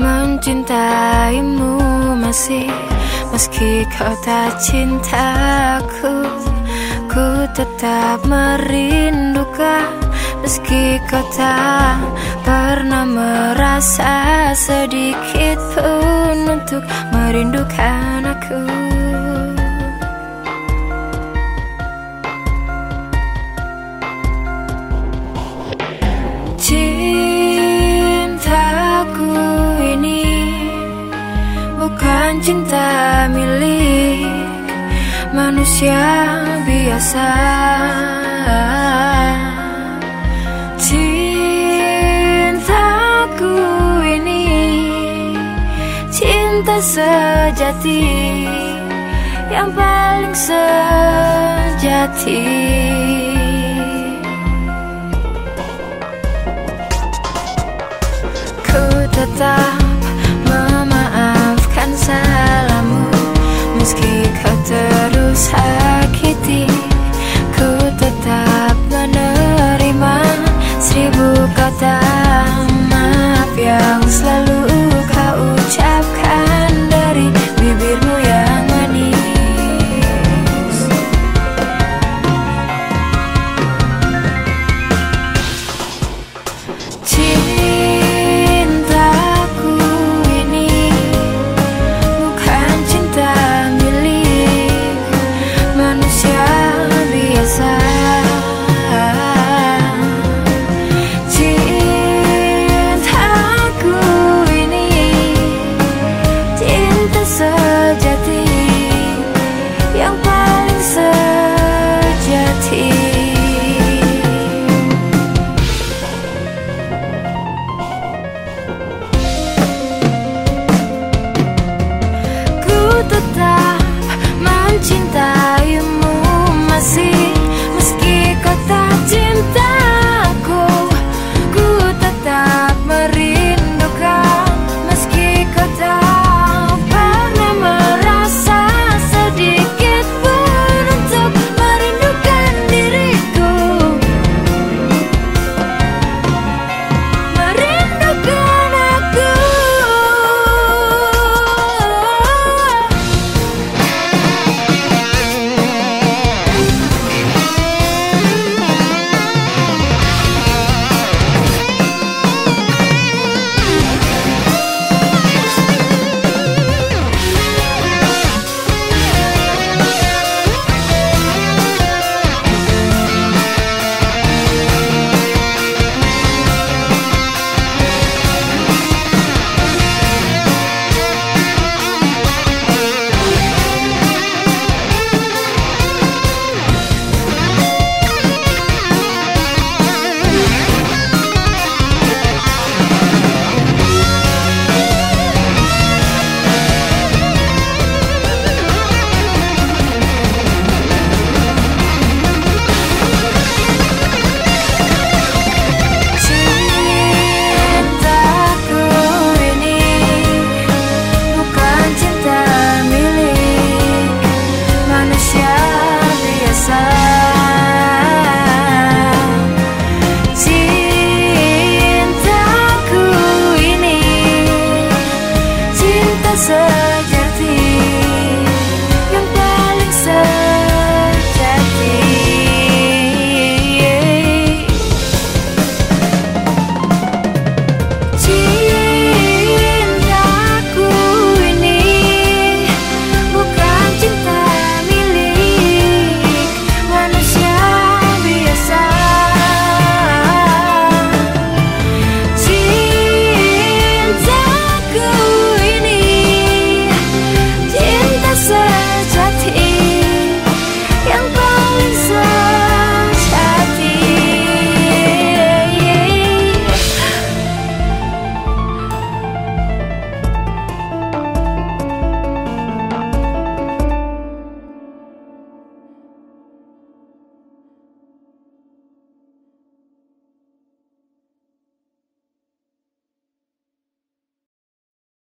mencintaimu masih Meski kau tak cintaku Ku tetap merindukan. Meski kau tak pernah merasa sedikit pun Untuk merindukan aku bukan cinta milik manusia biasa. Cintaku ini cinta sejati yang paling sejati. Ku tetap E